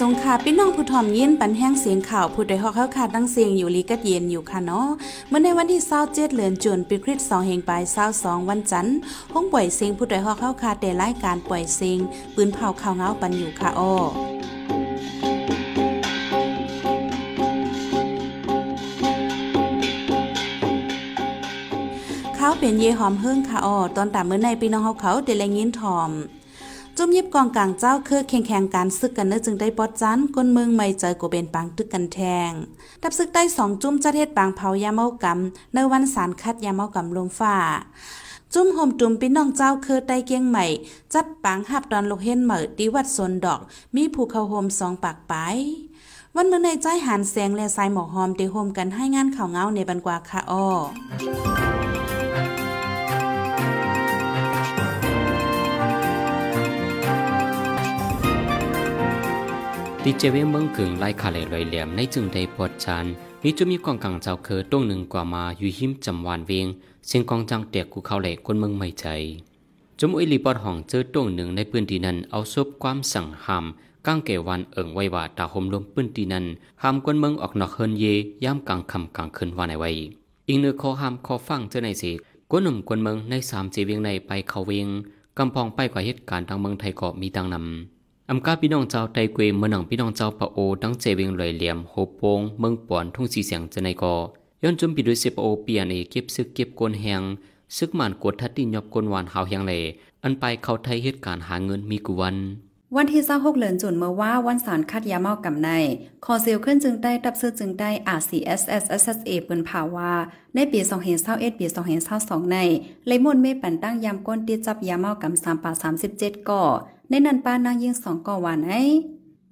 สงค่ะพี่น้องผู้ถ่อมยินปันแห้งเสียงข่าวผู้ใดฮอกเข้าขาดดังเสียงอยู่ลีกัดเย็นอยู่ค่ะเนาะเมื่อในวันที่27เดือนจุนปีคริสต์2แห่งปลาย22วันจันทร์ห้องปล่อยเสียงผู้ใดฮอกเข้าขาดแต่รายการปล่อยเสียงปืนเผาข่าวเงาปันอยู่ค่ะอ้อเขาเป็นเยหอมเฮิงค่ะอ้อตอนตามเมื่อในพี่น้องเฮาเขาเดลยินถ่อม จุ่มยิบกองกลางเจ้าคือแข่งแข่งการซึกกันเนื้อจึงได้ปอดจันก้นเมืองไม่เจอกูเป็นปังตึกกันแทงทับซึกได้สองจุ่มจัดเทศปางเผายาเมากำในวันสารคัดยาเมากำลมฟ้าจุ่มห่มจุ่มพี่น้องเจ้าคือไต้เกียงใหม่ จัดปางหับดอนลูกเห็นเหมือดีวัดสนดอก มีภูเขาโฮมสองปากไปวันเมื่อในใจหันแสงและสายหมอกหอมเดโฮมกันให้งานข่าวเงาในบันกว่าค่ะอ้อ ดีเจเวเมืองกึ่งไล่คาเลลอยเหลี่ยมในจึงได้ปวดชานมีจุมีกองกังเจ้าเคอต้งหนึ่งกว่ามาอยู่หิมจำวานเวงเสียงกองจังเตียกกูเข้าเหล็กคนเมืองไม่ใจจมอุยลีปอดห้องเจอต้งหนึ่งในพื้นที่นั้นเอาซบความสั่งห้ามก้างเกวันเอิงไว้ว่าตาหมลมพื้นที่นั้นห้ามคนเมืองออกนอกเฮินเยย่ามกลางคำกลางคืนวันไหนไว้อีกเนื้อคอห้ามคอฟังเจอในสิกวนหนุ่มกวนเมืองในสามจีเวียงในไปเขาเวียงกำพองไปกว่าเหตุการณ์ทางเมืองไทยก็มีดังนำ อำกาพี่น้องเจ้าไตเกวเมืองหนังพี่น้องเจ้าปะโอตั้งเจเวงลอยเหลี่ยมโฮโปงเมืองปอนทุ่งสีเสียงจะในกอย้อนจุมปีด้วยเซปโอเปียนเอเก็บซึกเก็บกวนแหงซึกหมันกดทัดที่ยอบกวนหวานหาวแหงเลอันไปเข้าไทยเหตุการณ์หาเงินมีกุวันวันที่26เดือนจุนเมื่อว่าวันสารคัดยาเมากำใน คอเซลขึ้นจึงได้ตับซื้อจึงได้ RCSS SSA เปินภาวาในปี2021ปี2022ในเลยมนเม่ปันตั้งยามก้นตีจับยาเมากำ3ปา37ก่อ ในนันป้านางยิง2ก่อวานไอ้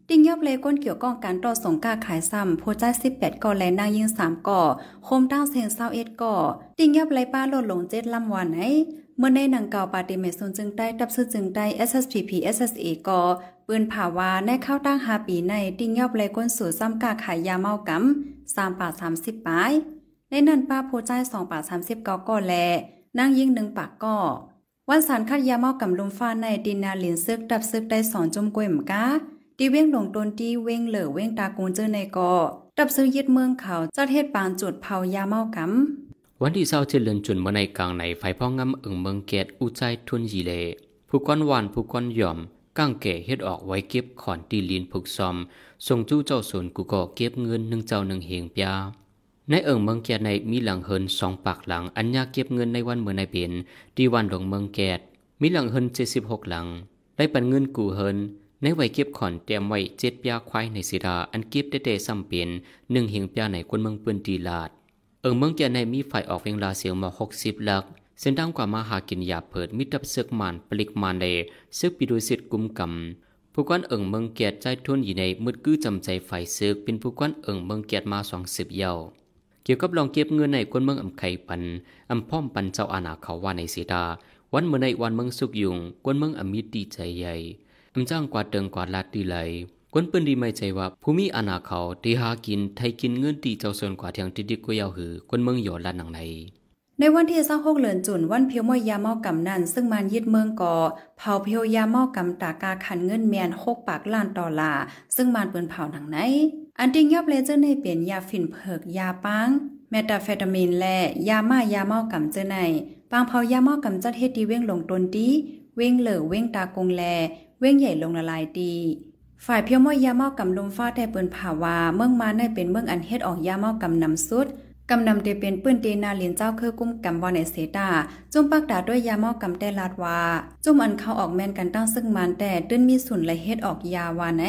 ติงยอบเลยก้นเกี่ยวก้องการต่อสงกาขายซ้ำโพจ้า18ก่อและนางยิง3ก่อโคมตั้งเซน21ก่อติงยอบเลยป้าลดลง7ลำวันไอ้เมื่อในหนังเก่าปาติเมซนจึงได้ตับซื้อจึงได้ SSPP SSA ก่อปืนผาวาในเข้าตั้งหาปีในติงยอบเลยก้นสู่ซ้ำกาขายยาเมากำ3ปา30ปายในนันป้าโพจ้า2ปา30ก่อก่อแลนางยิง1ปากก่อ วันสารคัดยาเมากำลุมฟ้าในดินนาลินซึกดับซึกได้สอนจมกวยมกาตีเว้งหลงตนตีเว้งเหลือเว้งตากูเจอในกอดับซึกยึดเมืองเขาจัดเฮ็ดปานจุดเผายาเมากำวันที่เศร้าเจริญจุนเมื่อในกลางในไฟพ่องำเอิงเมืองเกตอุใจทุนยีเลผู้ก้อนหวานผู้ก้อนหย่อมก้างแก่เฮ็ดออกไว้เก็บขอนตีลินผูกซอมส่งจู้เจ้าสนกูก็เก็บเงินหนึ่งเจ้าหนึ่งเหงปยา ในเอิงเมืองแกดในมีหลังเฮินสองปากหลัง อันยากเก็บเงินในวันเมื่อในเป็นที่วันหลวงเมืองแกดมีหลังเฮินเจ็ดสิบหกหลัง ได้ปันเงินกูเฮินในไว้เก็บขอนเตรียมไว้เจ็ดปยาควายในศิดาอันเก็บได้แต่ซ้ำเปลี่ยนหนึ่งเหงปยาในคนเมืองปืนตีลาด เอิงเมืองแกดในมีไฟออกเวงลาเสียวมาหกสิบลักเส้นทางกว่ามาหากินยาเผิดมิตรเสือกมันปลิกมันเลซึกปีดุสิตกุมกำผู้ก้อนเอิงเมืองแกดใจทุนอยู่ในมืดกู้จำใจไฟซึกเป็นผู้ก้อนเอิงเมืองแกดมาสองสิบเยา เกี่ยวกับลองเก็บเงินในคนเมืองอำไข่ปันอำพ่อมปันเจ้าอาณาเขาว่าในเสดา วันเมื่อในวันเมืองสุกยุงกวนเมืองอมิตดีใจใหญ่อำจ้างกวาดเดิงกวาดลาดดีไหลกวนเปิ้นดีไม่ใจว่าภูมิอาณาเขาที่หากินไทยกินเงินตีเจ้าส่วนกว่าเทียงติดิกวยาวหือกวนเมืองหยอลาดหนังใน ในวันที่26เดือนจุนวันเพียวมอยยาเมากำนันซึ่งมันยึดเมืองก่อเผาเพียวยาเมากำตากาขันเงินแมน6ปากล้านดอลลาร์ซึ่งมันเปินเผาหนังไหน อันที่ยอบเลเจอร์ในเปลี่ยนยาฝิ่นเพิกยาปังเมตาเฟตามีนและยามายาเมากำเจอในปางเผายาเมากำจัดเฮ็ดดีเว้งลงตนดีเว้งเหลือเว้งตากงแล เว้งใหญ่ลงละลายดีฝ่ายเพียวมอยยาเมากำลมฟ้าแต่เปินผาวาเมืองมาในเป็นเมืองอันเฮ็ดออกยาเมากำนำสุด กำนำเตเป็นปื้นเตนาลินเจ้าเคือกุ้มกำวอนในเสตาจุ่มปักดาด้วยยาเมากำแต่ลาดวาจุ่มอันเข้าออกแม่นกันตั้งซึ่งมันแต่ตื้นมีสุนและเฮ็ดออกยาวาไหน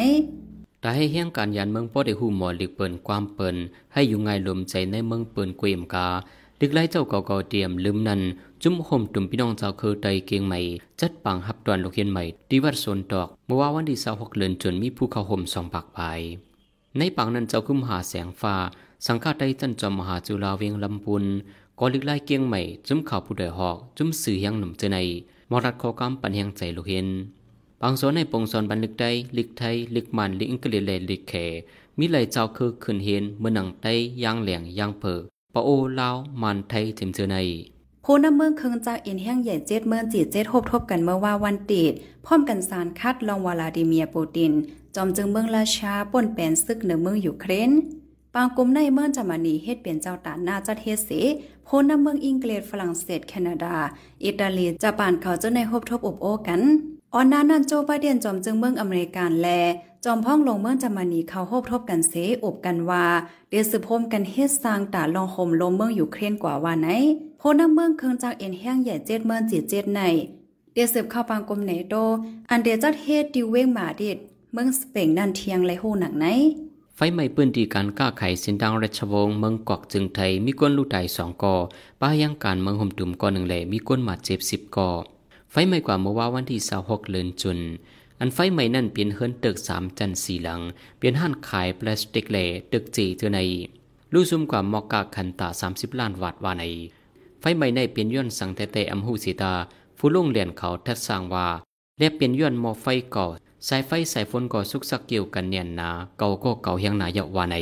แต่ให้เฮี้ยงการยันเมืองป้อได้หูหมอลีกเปินความเปินให้อยู่ง่ายลมใจในเมืองเปินเกวมกาดึกไล่เจ้าเก่าเก่าเตรียมลืมนันจุ้มห่มตุ่มพี่น้องเจ้าคือไตเกียงใหม่ จัดปังหับตอนลูกเฮียนใหม่ที่วัดโซนตอกเมื่อว่าวันที่26เดือนจนมีผู้เข้าห่มสองปากปลายในปังนั้นเจ้าคุ้มหาแสงฟ้า สังฆาไตจันจอมมหาจุฬาเวียงลำปุนก็ลึกไล่เกียงใหม่จุ้มข่าวผู้ใดหอก จุ้มสื่อยังหนุ่มเจในมรัดคอกำปันแหงใจลูกเฮียนบางส่วนในปงสอนบันลึกได้ลึกไทยลึกมันลึกอังกฤษเลยลึกแขมีไหลเจ้าคือขึ้นเห็นเมื่อหนังไตย่างแหลงย่างเผิกปะโอลาวมันไทยเต็มเจอในโพน้ำเมืองเคิงจากอ็นแห้งใหญ่เจ็ดเมืองจีเจ็ดทบทบกันเมื่อว่าวันติดพร้อมกันสารคัดลองวลาดิเมียปูติน จอมจึงเมืองราชาป่นแปนซึกเหนือเมืองอยู่เครน ปางกลุ่มในเมืองจามานีเฮ็ดเป็นเจ้าตาหน้าจัดเฮ็ดเสโพนำเมืองอังกฤษฝรั่งเศสแคนาดา อิตาลีจะปานเขาจ้าในฮบทบอบโอกันออนนานันโจบาเดียนจอมจึงเมืองอเมริกันแล จอมพ้องลงเมืองจามานีเขาฮบทบกันเสอบกันว่าเดือสืบพมกันเฮ็ดสร้างตาลองห่มลมเมืองอยู่เครนกว่าว่าไหนโพนำเมืองเคืองจากเอ็นแห้งใหญ่เจ็ดเมืองจีเจ็ดในเดือสืบเข้าปางกลมเนโตอันเดจัดเฮ็ดดิวเวงมาดิดเมืองสเปนนั่นเทียงไรโหหนักไหน ไฟไหม้ปืนดีการก้าไขสินดังราชวงศ์เมืองกอกจึงไทยมีก้นลูกไตสองก่อป้ายังการเมืองห่มตุ่มก่อหนึ่งแหล่มีก้นหมาเจ็บสิบก่อไฟไหม้กว่าเมื่อว่าวันที่สาหกเลือนจุน อันไฟไหม้นั่นเปลี่ยนเฮิรนตึกสามจันสี่หลัง เปลี่ยนห้านขายพลาสติกแหล่ตึกจีเจอในลู่ซุ่มกว่ามอกกาคันตาสามสิบล้านวัตว่าในไฟไหม้ในเปลี่ยนย่นสังเตเตอัมหูสีตาผู้ลงเหรียญเขาทัดสร้างว่า และเปลี่ยนย่นมอไฟก่อสายไฟสายฝนก็สุกสักเกี่ยวกันเนียนนาเก่าก็เก่าเฮียงหนาเยาวาใน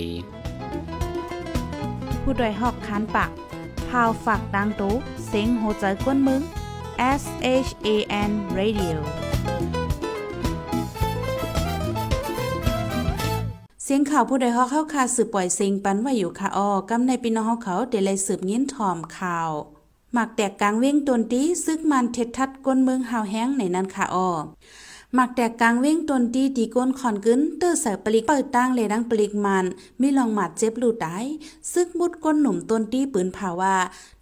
ผู้ดยหอกคานปากพาวฝากดังตู้เซ็งโหใจกวนมึง S H A N Radio เสียงข่าวผู้ใดฮอกเข้าคาสืบปล่อยเสียงปันไว่าอยู่ค่ะออกำในปีน้องเขาเดลัยสืบยิ้นถ่อมข่าว หมักแตกกลางเว้งตนตีซึกมันเท็ดทัดก้นเมืองหาวแห้งในนั้นค่ะออมักแตกกลางเว้งตนตีตีก้นขอนกึนเตอร์ใส่ปลิกเปิดตั้งเลยดังปลิกมันมีลองหมัดเจ็บลูดได้ซึกมุดก้นหนุ่มตนตีปืนผาว่า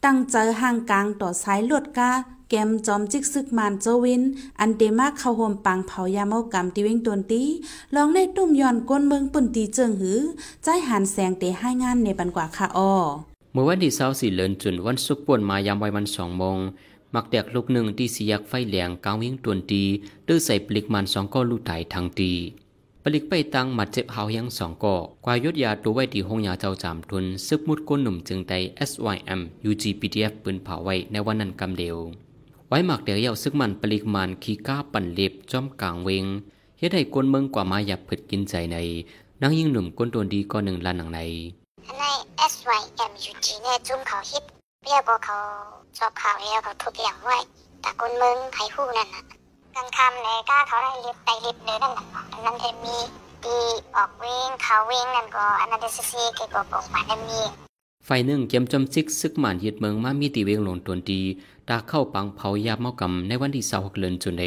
ตั้งเจอห่างกลางต่อสายลวดกาแกมจอมจิกซึกมันโจวิน อันเดมาเข้าโฮมปังเผายาเมากำตีเว้งตนตีลองในตุ่มย่อนก้นเมืองปุ่นตีเจิงหือ ใจหันแสงเตให้งานในปันกว่าค่ะออ เมื่อวันที่เศร้าสี่เลือนจุนวันสุกป่วนมายามไว้วันสองโมงมักแดกลูกหนึ่งที่สียักไฟแหลงกาววิ่งตวนตีตื้อใส่ปลิกมันสองก้อลูกไถทางตีปลิกไปตังมัดเจ็บเฮายังสองก่อกวายดยาตัวไว้ที่ห้องยาเจ้าจามทุน ซึกมุดก้นหนุ่มจึงได SYM UGPTF ปืนเผาไว้ในวันนั้นกำเดียว ไว้หมักเดียวเยาซึกมันปลิกมันขี้ก้าปั่นเล็บจอมกลางเวงเฮ็ดให้ก้นเมืองกว่ามาหยับผึดกินใจในนั่งยิ่งหนุ่มก้นตัวดีก็หนึ่งลานหนังใน SYM UG เนี่ยจุ่มเขาฮิตเรียกว่าเขาชอบข่าวแล้วเขาทุบอย่างไว้แต่คนเมืองไห้หู้นั่นน่ะกันคำเลยก้าเขาได้ลิบไปลิบเลยนั่นน่ะอันนั้นเทมีดีออกวิ่งเขาวิ่งนั่นก็อันนั้นเดซซีเกี่ยวกับปกมานั่นมีไฟหนึ่งเกมจำซิกซึกหมานยึดเมืองมามีตีเวงหลงตนดีตาเข้าปังเผายาเมากำในวันที่สาวเลือนจุนเอ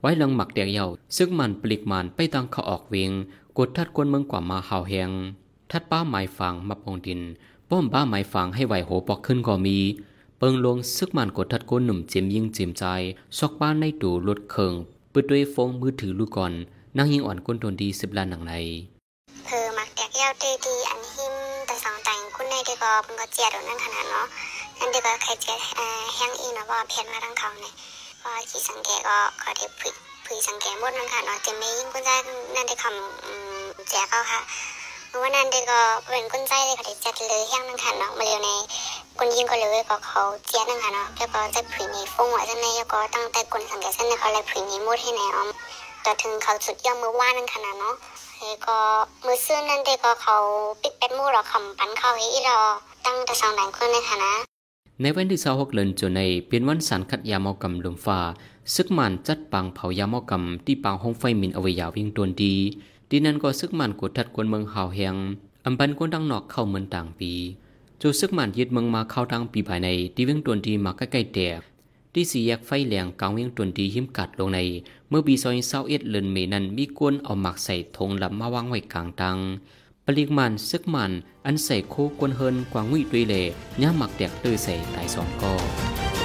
ไว้ลังหมักเดียวเยาซึกมันปลิกมันไปตังเขาออกเวงกดทัดกวนเมืองกว่ามาหาวแหง ทัดป้าหมายฟังมาพงดิน ป้อมบ้าหมายฟังให้ไหวโหปอกขึ้นก็มี เปิงลงซึกมันกดทัดก้นหนุ่มเจียมยิงเจียมใจ ซอกบ้าในตูรถเคิงปืดด้วยฟงมือถือลูกก่อนนั่งยิงอ่อนก้นตนดีสิบล้านหนังในเธอมักแตกเย้าตีดีอันหิมแต่สองแต่งคุณในเด็กก็เป็นก็เจียดนั่นขนาดเนาะนั่นเด็กก็ใครเจียดแห้งอีนะว่าเพียนมาทั้งเขาเนี่ยพอขี่สังเกตก็เขาเด็กผุยผุยสังเกตหมดนั่นค่ะเนาะจะไม่ยิ่งคุณได้นั่นได้คำแจกเขาค่ะวันนั้นเด็กก็เป็นคนใจเลยเขาค่ะ เนาะมาเร็วในคนยิงก็เลยก็เขาเจี๊ยนั่นค่ะเนาะแล้วก็จะผีนี้ฟงไว้ในแล้วก็ตั้งแต่คนสังเกตเส้นเขาเลยผีนี้มุดให้ในอ้อมต่อถึง เขาสุดยอดมือว่านั่นค่ะเนาะแล้วก็มือซื้อนั่นเด็กก็เขาปิดเป็ดมูหรอคำปั้นเขาให้รอตั้งแต่สองแดงคนในค่ะนะในวันที่26เดือนจุในเป็นวันสารคัดยาเมากำลมฟ้าซึกมันจัดปังเผายาเมากำที่ปังห้องไฟมินเอาไว้ยาววิ่งตวนดี ดีนั้นก็ซึกมันกดทัดกวนเมืองหาแหงอำบันกวนดังนอกเข้าเมือนต่างปีจูซึกมันยึดเมืองมาเข้าทางปีภายในที่เวียงตวนดีมาใกล้ๆแตกที่สี่แยกไฟแหลงกลางเวียงตวนดีหิมกัดลงใน เมื่อปีซอยเศร้าเอ็ดเลินเมนั้นมีกวนเอาหมักใส่ธงลำมาวางไว้กลางตังปริกมันซึกมันอันใส่โคกวนเฮินกวางงุยตุยเลย่าหมักแดกตื้อใส่หลายสองก็พี่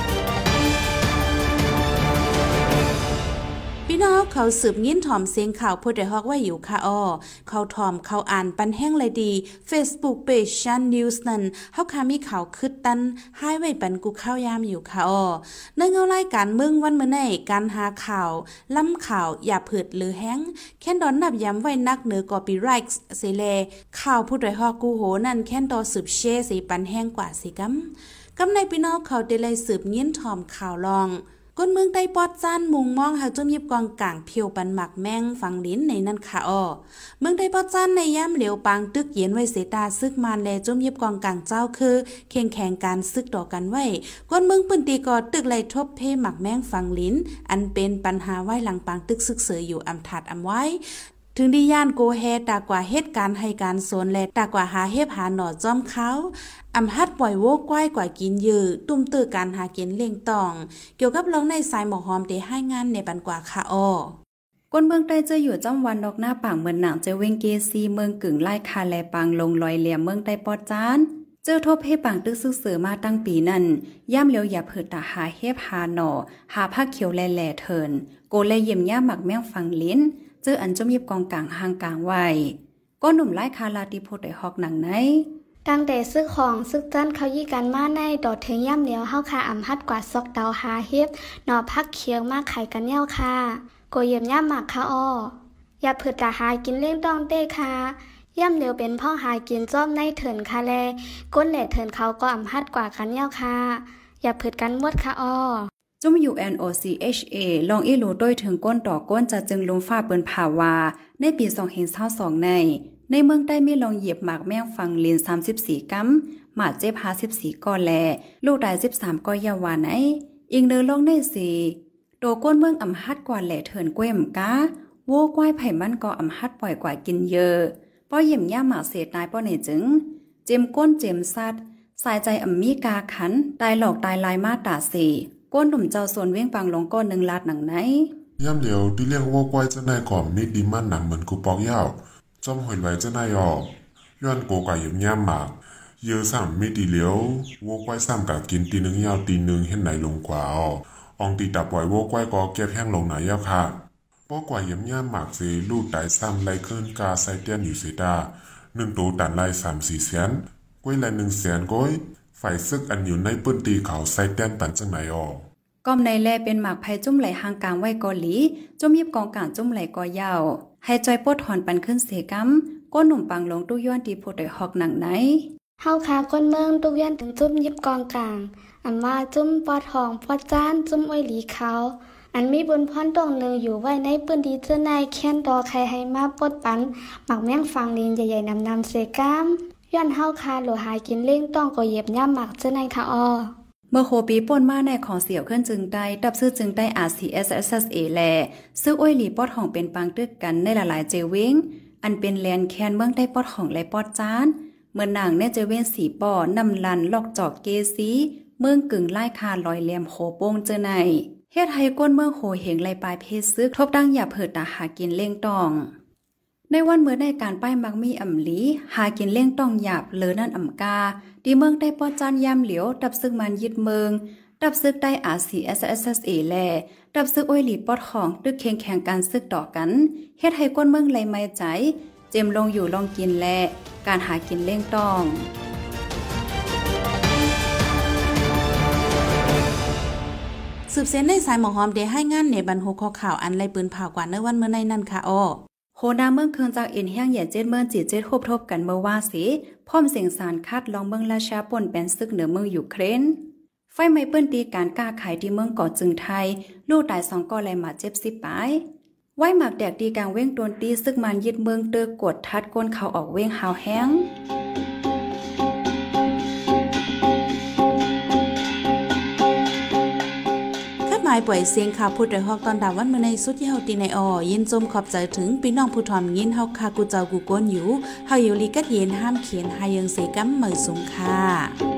น้องเขาสืบยินถ่อมเสียงข่าวพูดได้ฮอกว่าอยู่ค่ะอ้อเขาถ่อมเขาอ่านปันแห้งเลยดี Facebook Page ชันนิวส์นั้นเฮาคามีข่าวคืดตันให้ไว้ปันกูเข้ายามอยู่ค่ะอ้อในเงารายการเมึงวันมื้อในการหาข่าวล้ำข่าวอย่าเผิดหรือแห้งแค่นดอนนับย้ำไว้นักเหนือกอปีไรท์เสเลข่าวพูดได้ฮอกกูโหนั่นแค่นดอสืบเช่สิปันแห้งกว่าสิกำกำในพี่น้องเขาได้เลยสืบยินถ่อมข่าวลอง ก้นเมืองใต้ปอดจานมุงมองหาจุ่มยิบกองกลางเพียวปันหมักแมงฟังลิ้นในนั่นค่ะอ้อเมืองใต้ปอดจานในย่ำเหลียวปางตึกเย็นไว้เสตาซึกมานแลจุ่มยิบกองกลางเจ้าคือเข่งแข่งการซึกต่อกันไว้ก้นเมืองปืนตีกอตึกไหลทบเพหมักแมงฟังลิ้น อันเป็นปัญหาไว้หลังปางตึกซึกเสืออยู่อำถัดอำไว้ ถึงดีย่านโกแฮตากว่าเหตุการณ์ให้การสนและตากว่าหาเฮบหาหนอจอมเขาอำฮัดปล่อยโวกก้อยกว่ากินยือตุ้มตื้อการหากินเล่งตอง เกี่ยวกับลองในสายหมอหอมเดให้งานในบันกว่าค่ะอ้อก้นเมืองใต้เจออยู่จำวันดอกหน้าป่างเมืองหนังเจอเวงเกซีเมืองกึ่งไล่คาแลปางลงลอยเหลี่ยมเมืองใต้ปอดจานเจอทบให้ปังตึกซึกเสือมาตั้งปีนั้นย่ำเลียวอย่าเผิดตาหาเฮบหาหนอหาผ้าเขียวแหล่เถินโกเลยเยี่ยมย่าหมักแมงฟังลิ้น เจออันจมยิบกองกลางห่างกลางไว้ก็หนุ่มไล่คาลาติโพดไดฮอกหนังไหนตั้งแต่ซึกของซึกจันเขายี่กันมาในดอดถึงย่ำเหลียวเฮาคาอ่ำฮัดกว่าซอกเตาหาเฮ็บหนอพักเคียงมากไข่กันเย้าค่ะโกเยี่ยมย่ำหมักค่ะอ้ออย่าเผือตาหากินเลี้ยงต้องเต้ค่ะย่ำเหลียวเป็นพ่อหากินจ้อมในเถินค่ะแลก้นแหล่เถินเขาก็อ่ำฮัดกว่ากันเย้าค่ะอย่าเผืดกันมดค่ะอ้อ จุม UNOCHA ลองอีหลูด้วยถึงก้นต่อก้นจะจึงลงฟ้าเปินผ่าวา ในปี2022ใน ในเมืองใต้มีลองเหยียบหมากแมงฟังลิน34กัมหมาเจ็บ54ก่อนแล ลูกได้13ก่อยาวาไหนอิงเนอลองในสีโตก้นเมืองอำฮัดกว่าแหล่เถินกล้วยมกาโวกว้ายไผ่มันก็อำฮัดปล่อยกว่ากินเยอะป้อเยี่ยมย่าหมาเศษตายป้อเนจึง เจมก้นเจมซัดสายใจอำมีกาขันตายหลอกตายลายมาตาสี ก้นหนุ่มเจ้าส่วนเว้งปังลงก้นหนึ่งลาดหนังไหนย่ำเดียวที่เรียกว่ากวยจะนายก่อมมีดีมันหนังเหมือนกูปอกยาวจอมหอยไหวจะนายออกย้อนโกกายย่ำหมากเยอะสามมีดีเหลียววกไว้ซ้ำกับกินตีหนึ่งยาวตีหนึ่งเห็นไหนลงกว่าอองตีตับปล่อยวกไว้ก็เก็บแห้งลงไหนยาวค่ะป้อกว่าย่ำย่ำหมากเซลูกตายซ้ำไล่ขึ้นกาไซเตียนอยู่เสดาหนึ่งตัวตันไล่สามสี่แสนก้วยไล่หนึ่งแสนก้อย ฝ่ายซึกอันอยู่ในปื้นตีเขาไซเตียนปันจังไหนออกก้อมในแลเป็นหมากไผ่จุ่มไหลหางกลางไว้กอหลีจุ่มยิบกองกลางจุ่มไหลกอยาวให้จอยปดถอนปันขึ้นเสกัมก้นหนุ่มปังลงตู้ย้อนตีโพดได้ฮอกหนังไหนเฮาคาก้นเมืองตุกยันถึงจุ่มยิบกองกลางอันมาจุ่มปอทองปอจานจุ่มอ้อยหลีเขาอันมีบุญพรตรงหนึ่งอยู่ไว้ในปืนดีเจ้านายแค้นดอใครให้มาปดปันหมักแม่งฟังลินใหญ่ๆนำนำเสกาม ย้อนเฮาคาหลหายกินเล่งต้องก็เยียบย่ำหมักเจ้านายค่ะออเมื่อโคปีป่นมาในของเสี่ยวขึ้นจึงได้ดับซื้อจึงได้ RCSSA แลซื้ออ้อยหลีปอดของเป็นปังตึกกันในหลายๆเจวิงอันเป็นแลนแคนเมืองได้ปอดของและปอดจานเมื่อนางเนเจเวนสีปอนำลันลอกจอกเกซีเมืองกึ่งไล่คาลอยแหลมโคโป้งเจอในเฮ็ดให้ก้นเมืองโหเหงไลปลายเพศซึกทบดังอย่าเผิดตาหากินเล่งตอง ในวันเมื่อในการป้ายมักมีอ่ำลี หากินเล่งต้องหยาบ เลอนั่นอ่ำกาดีเมืองได้ปอจานยามเหลียว ดับซึกมันยึดเมือง ดับซึกได้อาซีเอสเอสเอแล ดับซึกอ้อยหลีปอดของตึกเคียงแข่งการซึกต่อกันเฮ็ดให้ก้นเมืองไหลไม่ใจ เจมลงอยู่ลองกินแล การหากินเล่งต้องสืบเส้นในสายหมอหอมเดให้งานในบรรโหข้อข่าวอันไรปืนเผากว่าในวันเมื่อในนั่นค่ะอ้อ นาเมืองเคืองจากเอ็นแห้งเหย่เจ็ดเมืองจีเจ็ดทบทบกันเมื่อว่าสิพร้อมเสียงสารคัดลองเมืองราชาป่นเป็นซึกเหนือเมืองยูเครนไฟไหม้เปิ้นตีการกล้าขายที่เมืองเกาะจึงไทย ลูกตายสองก่อแลมาเจ็บสิบปายไว้หมักแดกดีกลางเว้งโดนตีซึกมันยึดเมืองเตอกดทัดก้นเขาออกเว้งหาวแห้งายป่วยเสียงข่าวพูดโดยฮอกตอนดาวันเมื่อในสุดเฮาตีในออยินจมขอบใจถึงพี่น้องผู้ทอมยินเฮาคากูเจ้ากูก้นอยู่เฮาอยู่ลีกัดเย็นห้ามเขียนหายังเสกัมเหมยสูงค่ะ